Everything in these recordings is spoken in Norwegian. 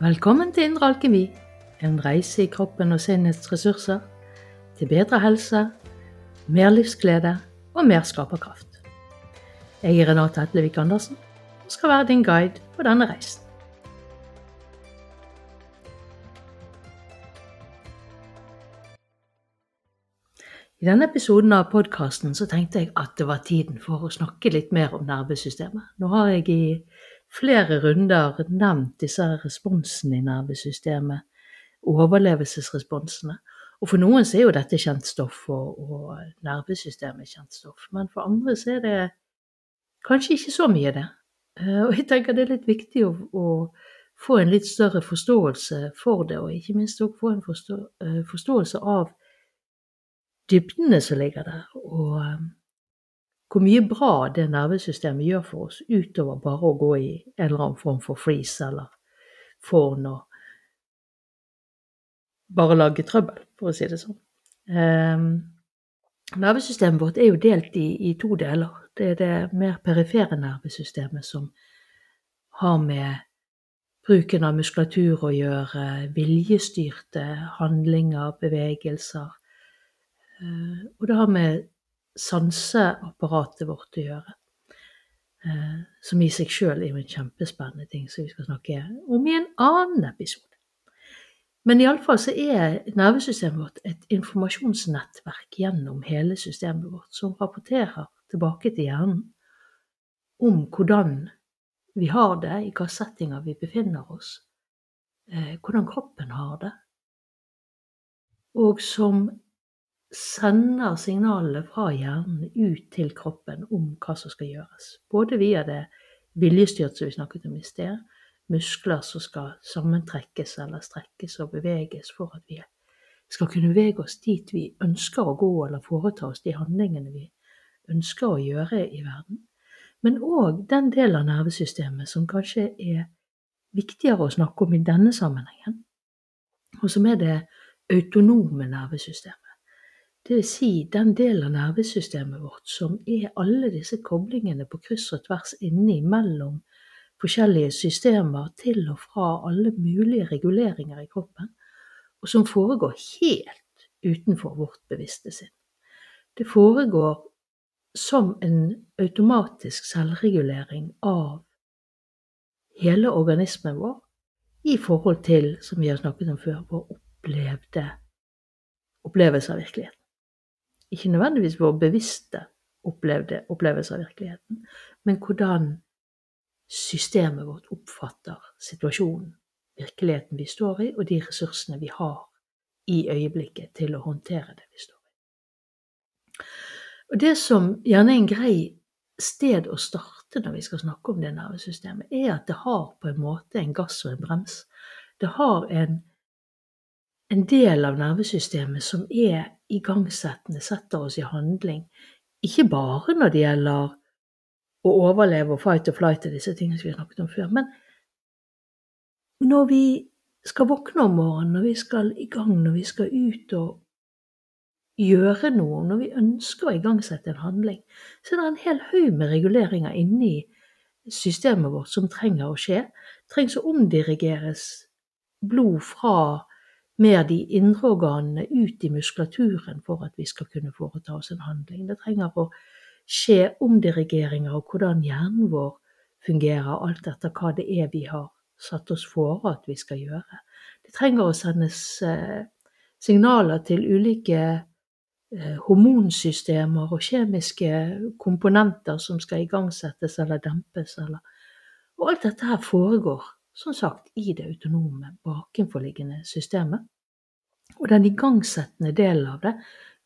Velkommen til Indre alkemi, en reise i kroppen og sinnets ressurser, til bedre helse, mer livsglede og mer skaperkraft. Jeg er Renate Hetlevik Andersen og skal være din guide på denne reisen. I denne episoden av podkasten tenkte jeg at det var tiden for å snakke litt mer om nervesystemet. Nå har jeg i flere runder nevnt disse responsene i nervesystemet, overlevelsesresponsene. Og for noen så er jo dette kjent stoff, og, og nervesystemet kjent stoff. Men for andre så er det kanskje ikke så mye det. Eh, og jeg tenker det er litt viktig å, å få en litt større forståelse for det, og ikke minst også få en eh, forståelse av dybdene som ligger der. og eh, hvor mye bra det nervesystemet gjør for oss, utover bare å gå i en eller annen form for freeze eller forn og bare lage trøbbel, for å si det sånn. Um, nervesystemet vårt er jo delt i, i, to deler. Det er det mer perifere nervesystemet som har med bruken av muskulatur å gjøre, viljestyrte handlinger, bevegelser. Uh, og det har med sanseapparatet vårt å gjøre. Eh, som i seg sjøl er jo en kjempespennende ting som vi skal snakke om i en annen episode. Men iallfall så er nervesystemet vårt et informasjonsnettverk gjennom hele systemet vårt, som rapporterer tilbake til hjernen om hvordan vi har det, i hvilke settinger vi befinner oss, eh, hvordan kroppen har det, og som sender signalene fra hjernen ut til kroppen om hva som skal gjøres. Både via det viljestyrt som vi snakket om i sted, muskler som skal sammentrekkes eller strekkes og beveges for at vi skal kunne bevege oss dit vi ønsker å gå, eller foreta oss de handlingene vi ønsker å gjøre i verden. Men òg den delen av nervesystemet som kanskje er viktigere å snakke om i denne sammenhengen, og som er det autonome nervesystemet. Vil si den delen av nervesystemet vårt som er alle disse koblingene på kryss og tvers inni mellom forskjellige systemer til og fra alle mulige reguleringer i kroppen, og som foregår helt utenfor vårt bevisste sinn. Det foregår som en automatisk selvregulering av hele organismen vår i forhold til, som vi har snakket om før, vår opplevde opplevelse av virkeligheten. Ikke nødvendigvis vår bevisste opplevde opplevelse av virkeligheten, men hvordan systemet vårt oppfatter situasjonen, virkeligheten vi står i, og de ressursene vi har i øyeblikket til å håndtere det vi står i. Og Det som gjerne er en grei sted å starte når vi skal snakke om det nervesystemet, er at det har på en måte en gass og en brems. Det har en en del av nervesystemet som er igangsettende, setter oss i handling. Ikke bare når det gjelder å overleve og fight or flight og disse tingene som vi har snakket om før, men når vi skal våkne om morgenen, når vi skal i gang, når vi skal ut og gjøre noe, når vi ønsker å igangsette en handling, så er det en hel haug med reguleringer inni systemet vårt som trenger å skje. Det trengs å omdirigeres blod fra mer de indre organene ut i muskulaturen for at vi skal kunne foreta oss en handling. Det trenger å skje omdirigeringer av hvordan hjernen vår fungerer, alt etter hva det er vi har satt oss for at vi skal gjøre. Det trenger å sendes eh, signaler til ulike eh, hormonsystemer og kjemiske komponenter som skal igangsettes eller dempes. Eller. Og alt dette her foregår som sagt i det autonome bakenforliggende systemet. Og den igangsettende delen av det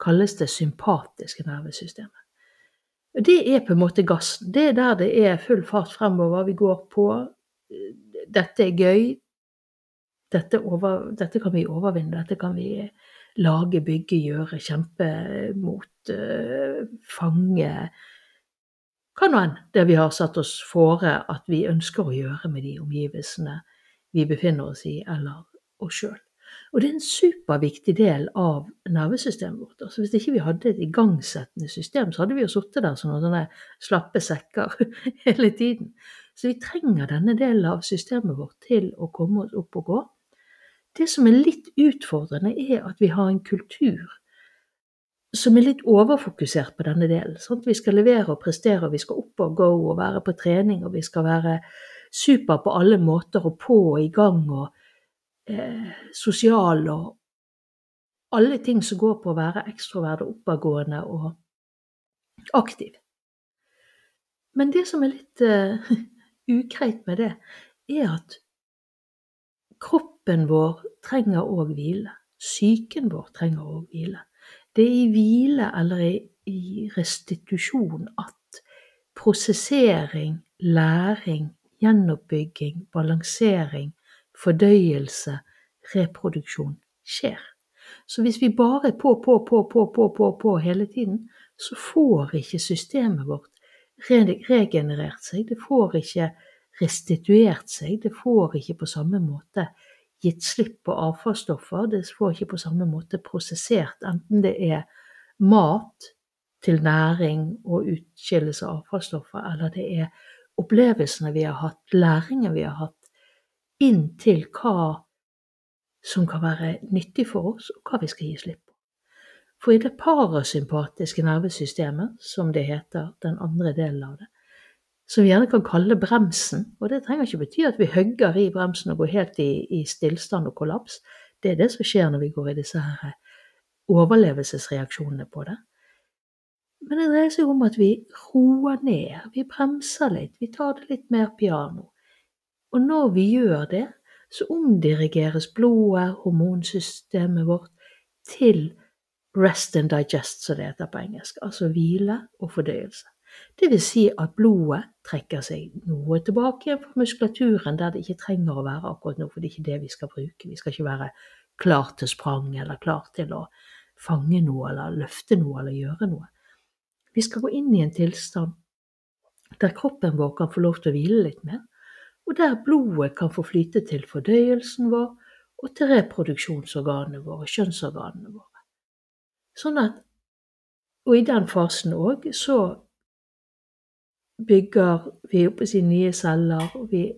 kalles det sympatiske nervesystemet. Det er på en måte gassen. Det er der det er full fart fremover. Vi går på. Dette er gøy. Dette, over, dette kan vi overvinne. Dette kan vi lage, bygge, gjøre, kjempe mot, uh, fange Nå enn det vi har satt oss fore at vi ønsker å gjøre med de omgivelsene vi befinner oss i, eller oss sjøl. Og det er en superviktig del av nervesystemet vårt. Altså hvis ikke vi hadde et igangsettende system, så hadde vi jo sittet der som sånne slappe sekker hele tiden. Så vi trenger denne delen av systemet vårt til å komme oss opp og gå. Det som er litt utfordrende, er at vi har en kultur som er litt overfokusert på denne delen. Sant? Vi skal levere og prestere, og vi skal opp og gå og være på trening, og vi skal være super på alle måter og på og i gang og eh, sosial og alle ting som går på å være ekstrovert og oppadgående og aktiv. Men det som er litt uh, ugreit med det, er at kroppen vår trenger òg hvile. Psyken vår trenger òg hvile. Det er i hvile eller i, restitusjon at prosessering, læring, gjenoppbygging, balansering, fordøyelse, reproduksjon skjer. Så hvis vi bare er på, på, på, på, på, på, på hele tiden, så får ikke systemet vårt regenerert seg. Det får ikke restituert seg. Det får ikke på samme måte gitt slipp på avfallsstoffer. Det får ikke på samme måte prosessert, enten det er mat til næring og utskillelse av avfallsstoffer, eller det er opplevelsene vi har hatt, læringen vi har hatt, inn til hva som kan være nyttig for oss, og hva vi skal gi slipp på. For i det parasympatiske nervesystemet, som det heter, den andre delen av det, som vi gjerne kan kalle bremsen, og det trenger ikke bety at vi hugger i bremsen og går helt i, i stillstand og kollaps, det er det som skjer når vi går i disse her overlevelsesreaksjonene på det. Men det dreier seg om at vi roer ned, vi bremser litt, vi tar det litt mer piano. Og når vi gjør det, så omdirigeres blodet, hormonsystemet vårt, til rest and digest, som det heter på engelsk, altså hvile og fordøyelse. Vil si at blodet trekker seg noe tilbake igjen fra muskulaturen der det ikke trenger å være akkurat nå, for det er ikke det vi skal bruke. Vi skal ikke være klar til sprang eller klar til å fange noe eller løfte noe eller gjøre noe. Vi skal gå inn i en tilstand der kroppen vår kan få lov til å hvile litt mer, og der blodet kan få flyte til fordøyelsen vår og til reproduksjonsorganene våre, kjønnsorganene våre. Sånn at Og i den fasen òg så bygger vi opp i sine nye celler, og vi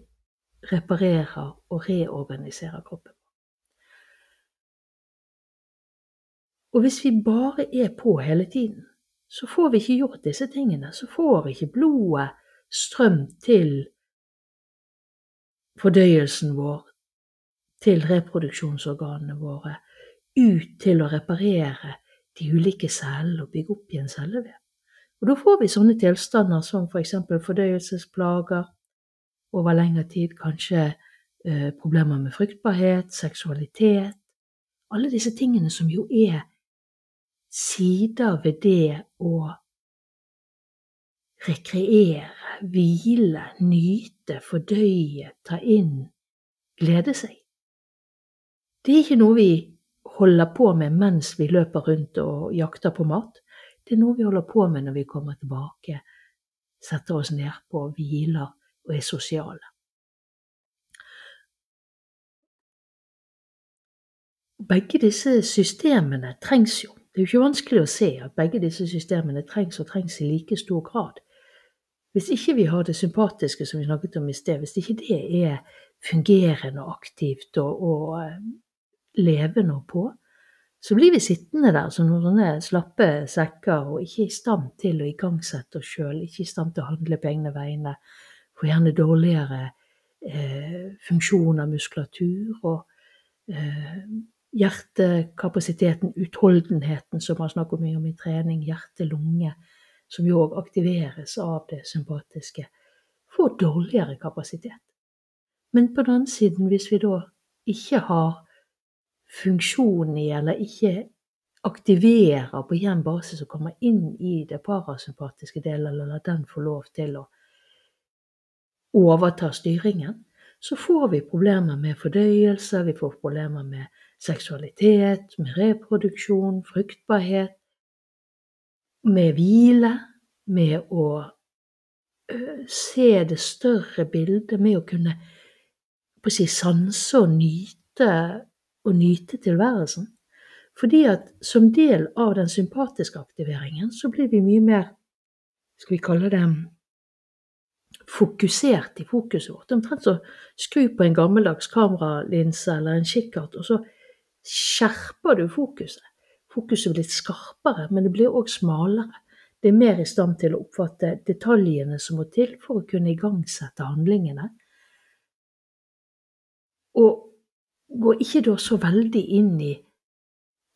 reparerer og reorganiserer kroppen. Og hvis vi bare er på hele tiden, så får vi ikke gjort disse tingene. Så får ikke blodet strøm til fordøyelsen vår, til reproduksjonsorganene våre, ut til å reparere de ulike cellene og bygge opp igjen cellevev. Og da får vi sånne tilstander som f.eks. For fordøyelsesplager over lengre tid, kanskje eh, problemer med fruktbarhet, seksualitet Alle disse tingene som jo er sider ved det å rekreere, hvile, nyte, fordøye, ta inn, glede seg. Det er ikke noe vi holder på med mens vi løper rundt og jakter på mat. Det er noe vi holder på med når vi kommer tilbake, setter oss nedpå, hviler og er sosiale. Begge disse systemene trengs jo. Det er jo ikke vanskelig å se at begge disse systemene trengs og trengs i like stor grad. Hvis ikke vi har det sympatiske som vi snakket om i sted, hvis ikke det er fungerende og aktivt og, og eh, levende og på, så blir vi sittende der som noen sånne slappe sekker og ikke i stand til å igangsette oss sjøl, ikke i stand til å handle på egne vegne, får gjerne dårligere eh, funksjon av muskulatur og eh, hjertekapasiteten, utholdenheten, som man snakker mye om i trening, hjerte-lunge, som jo òg aktiveres av det sympatiske, får dårligere kapasitet. Men på den annen side, hvis vi da ikke har funksjon i, eller ikke aktiverer på jevn basis og kommer inn i det parasympatiske delen, eller lar den få lov til å overta styringen, så får vi problemer med fordøyelse, vi får problemer med seksualitet, med reproduksjon, fruktbarhet, med hvile, med å se det større bildet, med å kunne på å si, sanse og nyte å nyte tilværelsen. Fordi at som del av den sympatiske aktiveringen så blir vi mye mer, skal vi kalle det, fokusert i fokuset vårt. Omtrent så skru på en gammeldags kameralinse eller en kikkert, og så skjerper du fokuset. Fokuset blir skarpere, men det blir òg smalere. Det er mer i stand til å oppfatte detaljene som må til for å kunne igangsette handlingene. Og går ikke da så veldig inn i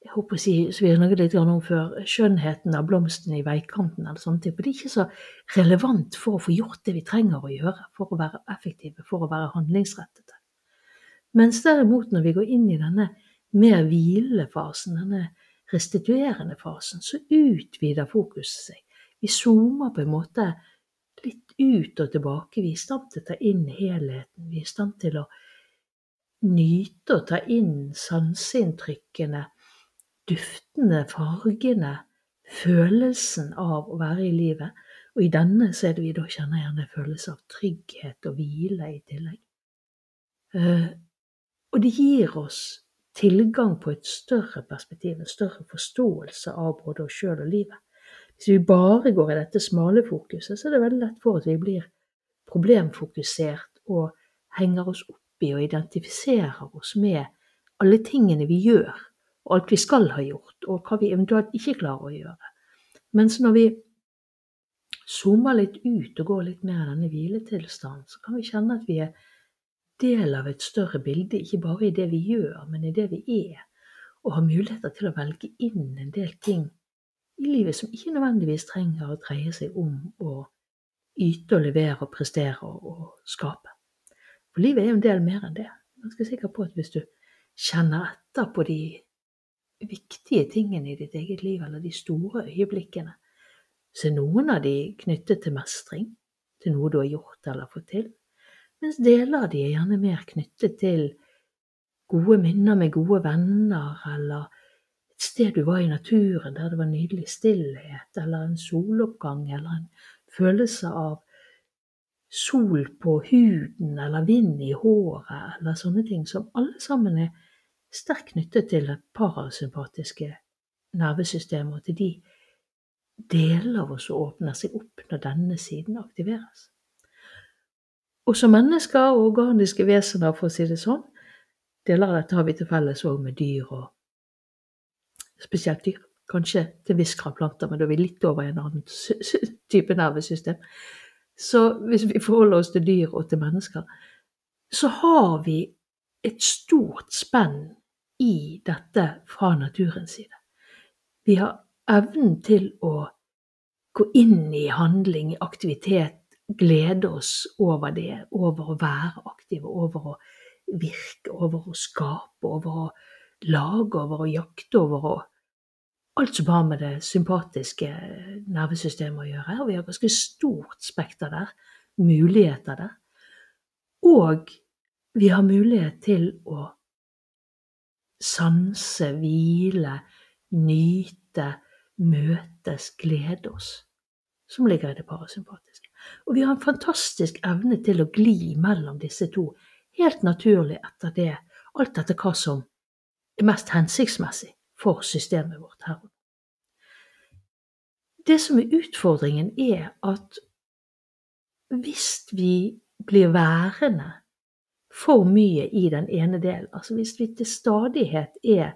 jeg håper å si, som vi snakket litt om før, skjønnheten av blomstene i veikanten. eller sånne ting, for Det er ikke så relevant for å få gjort det vi trenger å gjøre for å være effektive, for å være handlingsrettede. Mens derimot når vi går inn i denne mer hvilefasen, denne restituerende fasen, så utvider fokuset seg. Vi zoomer på en måte litt ut og tilbake. Vi er i stand til å ta inn helheten. Vi er i stand til å nyte og ta inn sanseinntrykkene, duftene, fargene, følelsen av å være i livet. Og i denne så er det vi da kjenner gjerne følelse av trygghet og hvile i tillegg. Uh, og det gir oss tilgang på et større perspektiv, en større forståelse av både oss sjøl og livet. Hvis vi bare går i dette smale fokuset, så er det veldig lett for at vi blir problemfokusert og henger oss opp i og identifiserer oss med alle tingene vi gjør, og alt vi skal ha gjort, og hva vi eventuelt ikke klarer å gjøre. Mens når vi zoomer litt ut og går litt mer i denne hviletilstanden, så kan vi kjenne at vi er del av et større bilde, ikke bare i det vi gjør, men i det vi er, og har muligheter til å velge inn en del ting i livet som ikke nødvendigvis trenger å dreie seg om å yte og levere og prestere og skape. For livet er jo en del mer enn det. Jeg er ganske sikker på at hvis du kjenner etter på de viktige tingene i ditt eget liv, eller de store øyeblikkene, så er noen av de knyttet til mestring, til noe du har gjort eller fått til, mens deler av de er gjerne mer knyttet til gode minner med gode venner, eller et sted du var i naturen der det var nydelig stillhet, eller en soloppgang, eller en følelse av sol på huden eller vind i håret eller sånne ting, som alle sammen er sterkt knyttet til det parasympatiske nervesystemet og til de deler av oss som åpner seg opp når denne siden aktiveres. Og som mennesker og organiske vesener, for å si det sånn, deler av dette har vi til felles òg med dyr og spesielt dyr. Kanskje til viss grad planter, men da er vi litt over en annen type nervesystem. Så hvis vi forholder oss til dyr og til mennesker, så har vi et stort spenn i dette fra naturens side. Vi har evnen til å gå inn i handling, aktivitet, glede oss over det, over å være aktive, over å virke, over å skape, over å lage, over å jakte, over å alt som har med det sympatiske nervesystemet å gjøre. Og vi har ganske stort spekter der, muligheter der. Og vi har mulighet til å sanse, hvile, nyte, møtes, glede oss, som ligger i det parasympatiske. Og vi har en fantastisk evne til å gli mellom disse to, helt naturlig etter det, alt etter hva som er mest hensiktsmessig for systemet vårt her. Det som er utfordringen, er at hvis vi blir værende for mye i den ene delen, altså hvis vi til stadighet er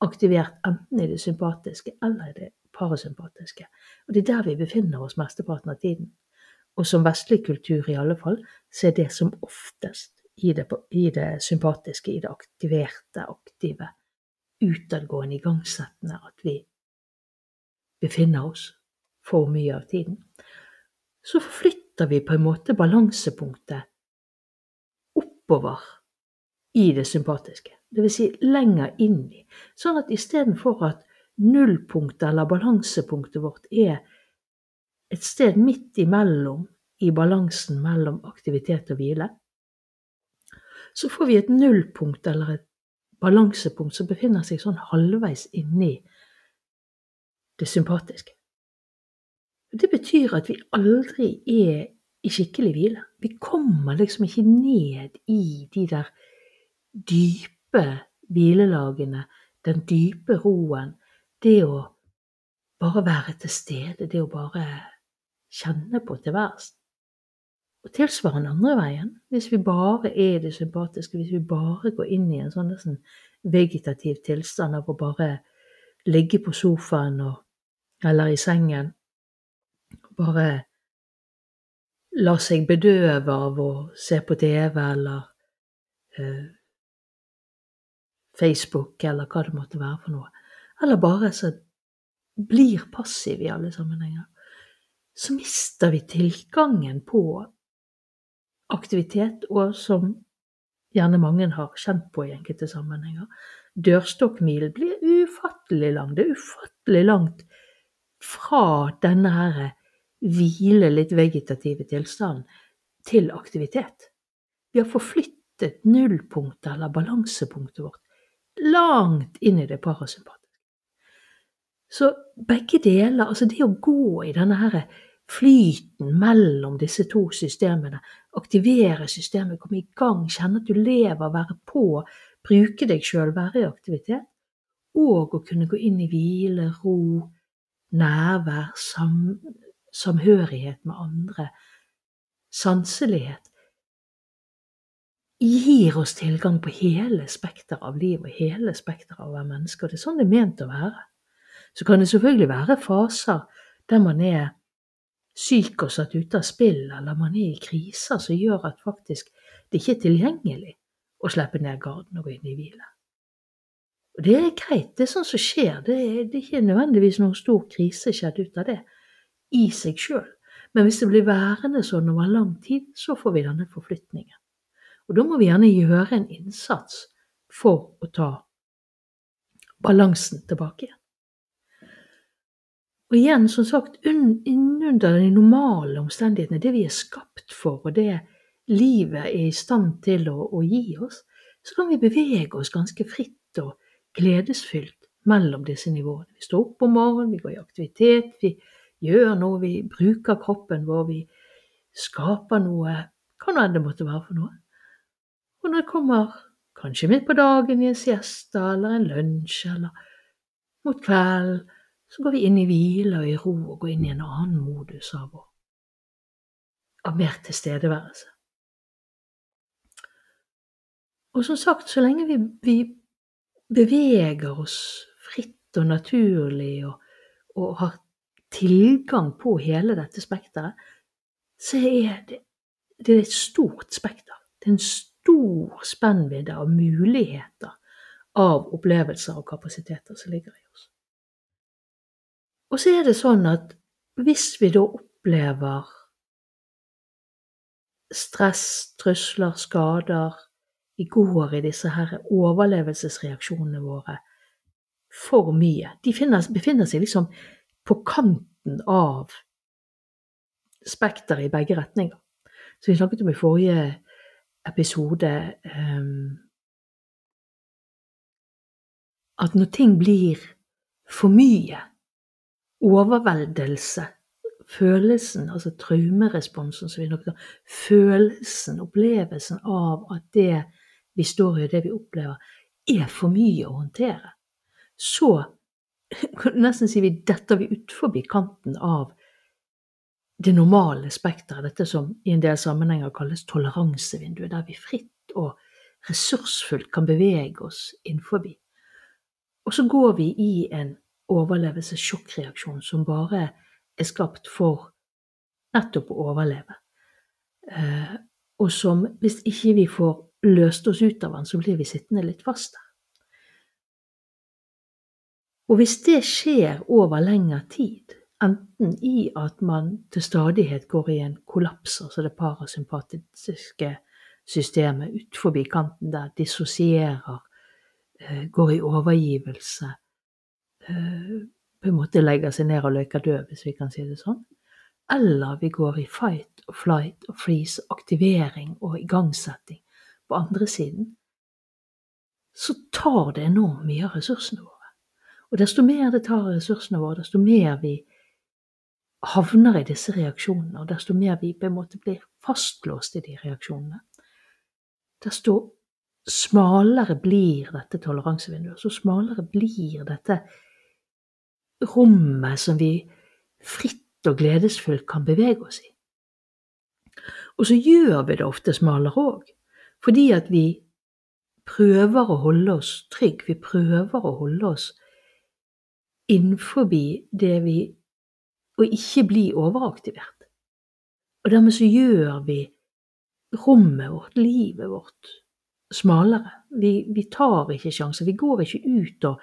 aktivert enten i det sympatiske eller i det parasympatiske, og det er der vi befinner oss mesteparten av tiden, og som vestlig kultur i alle fall, så er det som oftest i det, i det sympatiske, i det aktiverte, aktive utadgående, igangsettende at vi befinner oss for mye av tiden, så forflytter vi på en måte balansepunktet oppover i det sympatiske. Dvs. Si lenger inn i. Sånn at istedenfor at nullpunktet eller balansepunktet vårt er et sted midt imellom i balansen mellom aktivitet og hvile, så får vi et nullpunkt eller et balansepunkt som befinner seg sånn halvveis inni det sympatiske. Det betyr at vi aldri er i skikkelig hvile. Vi kommer liksom ikke ned i de der dype hvilelagene, den dype roen. Det å bare være til stede, det å bare kjenne på tilværelsen. Og tilsvarende andre veien. Hvis vi bare er det sympatiske, hvis vi bare går inn i en sånn, nesten vegetativ tilstand av å bare ligge på sofaen og, eller i sengen bare la seg bedøve av å se på TV eller eh, Facebook eller hva det måtte være for noe, eller bare så blir passiv i alle sammenhenger, så mister vi tilgangen på aktivitet, og som gjerne mange har kjent på i enkelte sammenhenger. Dørstokkmilen blir ufattelig lang. Det er ufattelig langt fra denne her hvile, litt vegetative tilstanden til aktivitet. Vi har forflyttet nullpunktet eller balansepunktet vårt langt inn i det parasympatiske. Så begge deler, altså det å gå i denne her flyten mellom disse to systemene, aktivere systemet, komme i gang, kjenne at du lever, være på, bruke deg sjøl, være i aktivitet, og å kunne gå inn i hvile, ro, nærvær, sam, samhørighet med andre, sanselighet, gir oss tilgang på hele spekteret av liv og hele spekteret av å være menneske. Og det er sånn det er ment å være. Så kan det selvfølgelig være faser der man er syk og satt ute av spill, eller man er i kriser som gjør at faktisk det ikke er tilgjengelig å slippe ned garden og gå inn i hvile. Og Det er greit, det er sånt som skjer. Det er, det er ikke nødvendigvis noen stor krise skjedd ut av det i seg sjøl. Men hvis det blir værende sånn over lang tid, så får vi denne forflytningen. Og da må vi gjerne gjøre en innsats for å ta balansen tilbake igjen. Og igjen, som sagt, innunder de normale omstendighetene, det vi er skapt for, og det livet er i stand til å, å gi oss, så kan vi bevege oss ganske fritt og gledesfylt mellom disse nivåene. Vi står opp om morgenen, vi går i aktivitet, vi gjør noe, vi bruker kroppen vår, vi skaper noe, hva nå enn det måtte være for noe. Og når det kommer, kanskje midt på dagen i en siesta eller en lunsj eller mot kvelden, så går vi inn i hvile og i ro og går inn i en annen modus av, av mer tilstedeværelse. Og som sagt, så lenge vi, vi beveger oss fritt og naturlig og, og, har tilgang på hele dette spekteret, så er det, det er et stort spekter. Det er en stor spennvidde av muligheter av opplevelser og kapasiteter som ligger i oss. Og så er det sånn at hvis vi da opplever stress, trusler, skader, vi går i disse her overlevelsesreaksjonene våre for mye De finner, befinner seg liksom på kanten av spekteret i begge retninger. Så vi snakket om i forrige episode um, at når ting blir for mye overveldelse, følelsen, altså traumeresponsen som vi nok følelsen, opplevelsen av at det vi står i, det vi opplever, er for mye å håndtere, så nesten si vi detter vi utfor kanten av det normale spekteret, dette som i en del sammenhenger kalles toleransevinduet, der vi fritt og ressursfullt kan bevege oss innenfor. Og så går vi i en overlevelsessjokkreaksjon som bare er skapt for nettopp å overleve. Eh, og som, hvis ikke vi får løst oss ut av den, så blir vi sittende litt fast der. Og hvis det skjer over lengre tid, enten i at man til stadighet går i en kollaps, altså det parasympatiske systemet ut forbi kanten der, dissosierer, eh, går i overgivelse, på en måte legger seg ned og løker død, hvis vi kan si det sånn. Eller vi går i fight og flight og freeze, aktivering og igangsetting på andre siden. Så tar det enormt mye av ressursene våre. Og desto mer det tar av ressursene våre, desto mer vi havner i disse reaksjonene, og desto mer vi på en måte blir fastlåst i de reaksjonene, desto smalere blir dette toleransevinduet. Så smalere blir dette rommet som vi fritt og gledesfullt kan bevege oss i. Og så gjør vi det ofte smalere òg, fordi at vi prøver å holde oss trygge. Vi prøver å holde oss innenfor det vi Og ikke bli overaktivert. Og dermed så gjør vi rommet vårt, livet vårt, smalere. Vi, vi tar ikke sjanser. Vi går ikke ut og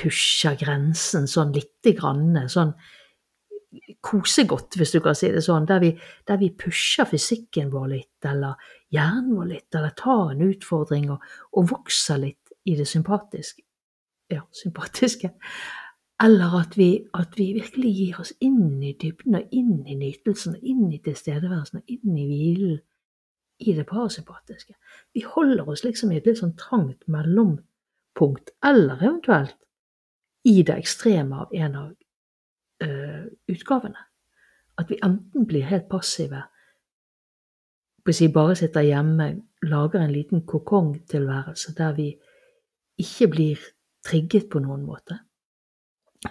pusher grensen sånn lite grann. Sånn kosegodt, hvis du kan si det sånn. Der vi, der vi pusher fysikken vår litt, eller hjernen vår litt, eller tar en utfordring og, og vokser litt i det sympatiske. Ja, sympatiske. Eller at vi, at vi, virkelig gir oss inn i dybden og inn i nytelsen, inn i tilstedeværelsen og inn i hvilen i det parasympatiske. Vi holder oss liksom i et litt sånn trangt mellompunkt, eller eventuelt i det ekstreme av en av uh, utgavene. At vi enten blir helt passive, si bare sitter hjemme, lager en liten kokongtilværelse der vi ikke blir trigget på noen måte.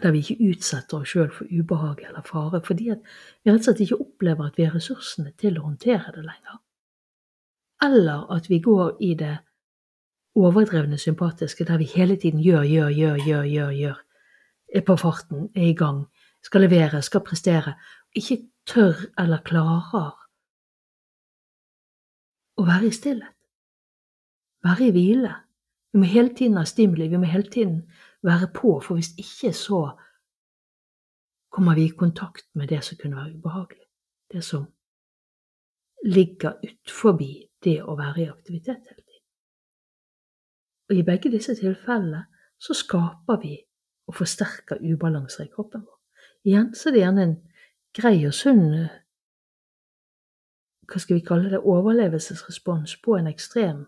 Der vi ikke utsetter oss sjøl for ubehag eller fare, fordi vi rett og slett ikke opplever at vi har ressursene til å håndtere det lenger eller at vi går i det overdrevne sympatiske, der vi hele tiden gjør, gjør, gjør, gjør, gjør, gjør, er på farten, er i gang, skal levere, skal prestere, ikke tør eller klarer å være i stillhet, være i hvile. Vi må hele tiden ha stimuli, vi må hele tiden være på, for hvis ikke så kommer vi i kontakt med det som kunne være ubehagelig, det som ligger utforbi det å være i aktivitet hele. Og I begge disse tilfellene så skaper vi og forsterker ubalanser i kroppen vår. Igjen så er det gjerne en grei og sunn hva skal vi kalle det, overlevelsesrespons på en ekstrem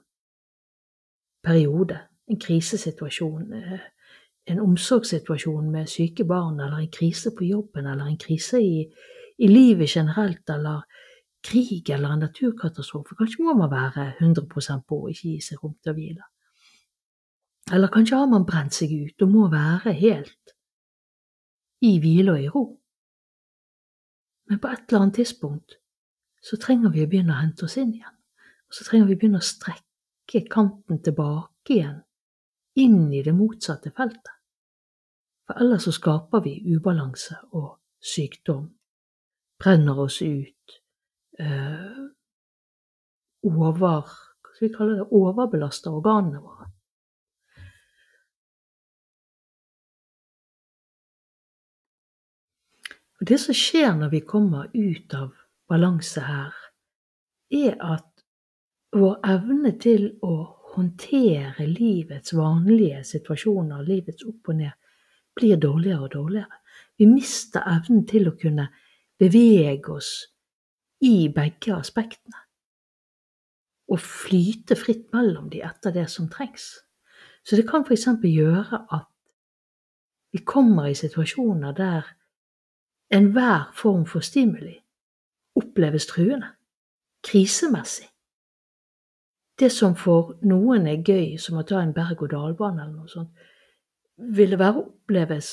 periode, en krisesituasjon, en omsorgssituasjon med syke barn, eller en krise på jobben, eller en krise i, i livet generelt, eller krig eller en naturkatastrofe. Kanskje må man være 100 på og ikke gi seg rom til å hvile. Eller kanskje har man brent seg ut og må være helt i hvile og i ro. Men på et eller annet tidspunkt så trenger vi å begynne å hente oss inn igjen. Og så trenger vi å begynne å strekke kanten tilbake igjen, inn i det motsatte feltet. For ellers så skaper vi ubalanse og sykdom, brenner oss ut, øh, over Hva skal vi kalle det? Overbelaster organene våre. Og Det som skjer når vi kommer ut av balanse her, er at vår evne til å håndtere livets vanlige situasjoner, livets opp og ned, blir dårligere og dårligere. Vi mister evnen til å kunne bevege oss i begge aspektene. Og flyte fritt mellom de etter det som trengs. Så det kan f.eks. gjøre at vi kommer i situasjoner der enhver form for stimuli oppleves truende, krisemessig. Det som for noen er gøy, som å ta en berg-og-dal-bane eller noe sånt, ville være oppleves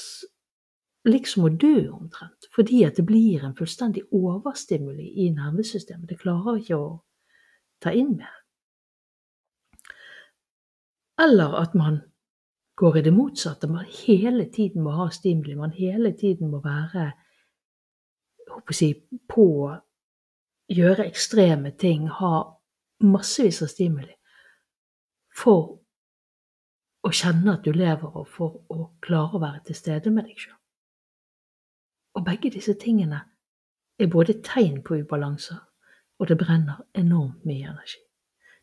liksom å dø omtrent, fordi at det blir en fullstendig overstimuli i nervesystemet. Det klarer ikke å ta inn mer. Eller at man går i det motsatte. Man hele tiden må ha stimuli. Man hele tiden må være si, på Gjøre ekstreme ting. Ha massevis av stimuli. For å kjenne at du lever, og for å klare å være til stede med deg sjøl. Og begge disse tingene er både tegn på ubalanser, og det brenner enormt mye energi.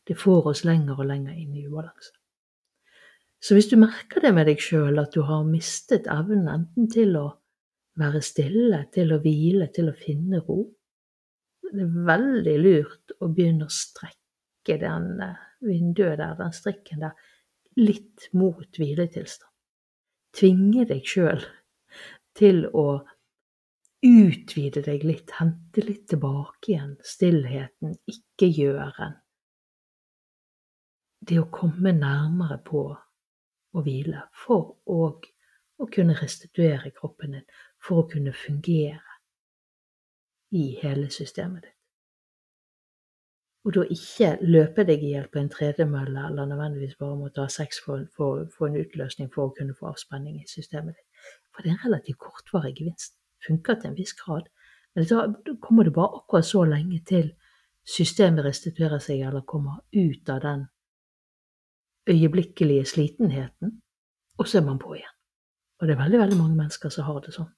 Det får oss lenger og lenger inn i ubalanse. Så hvis du merker det med deg sjøl, at du har mistet evnen enten til å være stille, til å hvile, til å finne ro, det er veldig lurt å begynne å strekke den eh, vinduet der, den strikken der, litt mot hviletilstand. Tvinge deg sjøl til å utvide deg litt, hente litt tilbake igjen stillheten, ikke-gjøren. Det å komme nærmere på å hvile for å, å kunne restituere kroppen din, for å kunne fungere i hele systemet ditt. og da ikke løpe deg i hjel på en tredemølle eller nødvendigvis bare måtte ha sex for, for, for, en utløsning for å kunne få avspenning i systemet ditt. For det er en relativt kortvarig gevinst. Funker til en viss grad. Men da kommer det bare akkurat så lenge til systemet restituerer seg eller kommer ut av den øyeblikkelige slitenheten, og så er man på igjen. Og det er veldig, veldig mange mennesker som har det sånn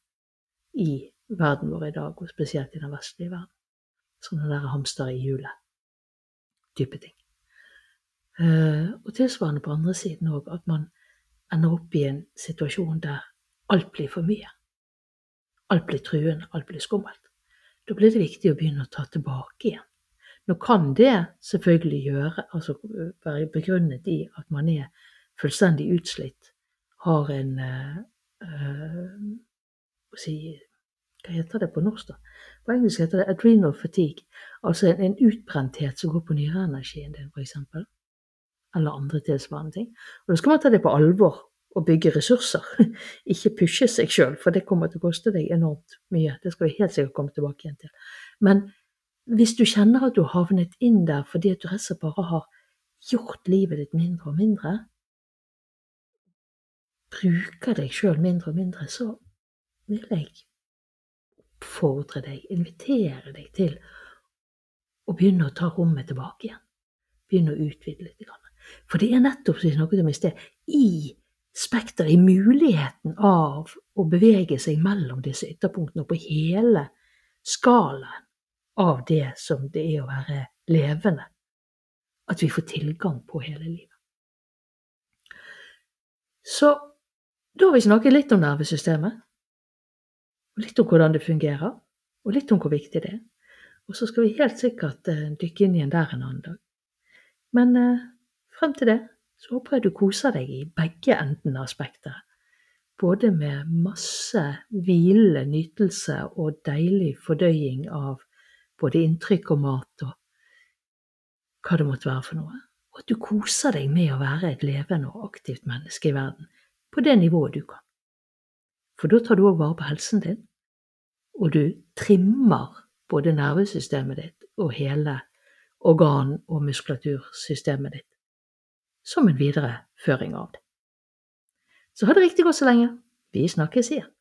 i verden vår i dag, og spesielt i den vestlige verden. Sånne der hamstere i hjulet type ting. Uh, og tilsvarende på andre siden òg, at man ender opp i en situasjon der alt blir for mye. Alt blir truende, alt blir skummelt. Da blir det viktig å begynne å ta tilbake igjen. Nå kan det selvfølgelig gjøre, altså være begrunnet i at man er fullstendig utslitt, har en uh, si, Hva heter det på norsk, da? På engelsk heter det adrenal fatigue. Altså en, en utbrenthet som går på nyreenergien din, f.eks. Eller andre tilsvarende ting. Og da skal man ta det på alvor og bygge ressurser. Ikke pushe seg sjøl, for det kommer til å koste deg enormt mye. Det skal vi helt sikkert komme tilbake igjen til. Men hvis du kjenner at du har havnet inn der fordi at du rett og slett bare har gjort livet ditt mindre og mindre, bruker deg sjøl mindre og mindre, så vil jeg oppfordre deg, invitere deg til å begynne å ta rommet tilbake igjen. Begynne å utvide litt. For det er nettopp som vi snakket om i sted, i spekteret, i muligheten av å bevege seg mellom disse ytterpunktene og på hele skalaen av det som det er å være levende, at vi får tilgang på hele livet. Så da har vi snakket litt om nervesystemet litt om hvordan det fungerer, og litt om hvor viktig det er. Og så skal vi helt sikkert uh, dykke inn igjen der en annen dag. Men uh, frem til det så håper jeg du koser deg i begge endene av spekteret. Både med masse hvilende nytelse og deilig fordøying av både inntrykk og mat og hva det måtte være for noe. Og at du koser deg med å være et levende og aktivt menneske i verden, på det nivået du kan. For da tar du òg vare på helsen din, og du trimmer både nervesystemet ditt og hele organ- og muskulatursystemet ditt som en videreføring av det. Så ha det riktig godt så lenge. Vi snakkes igjen.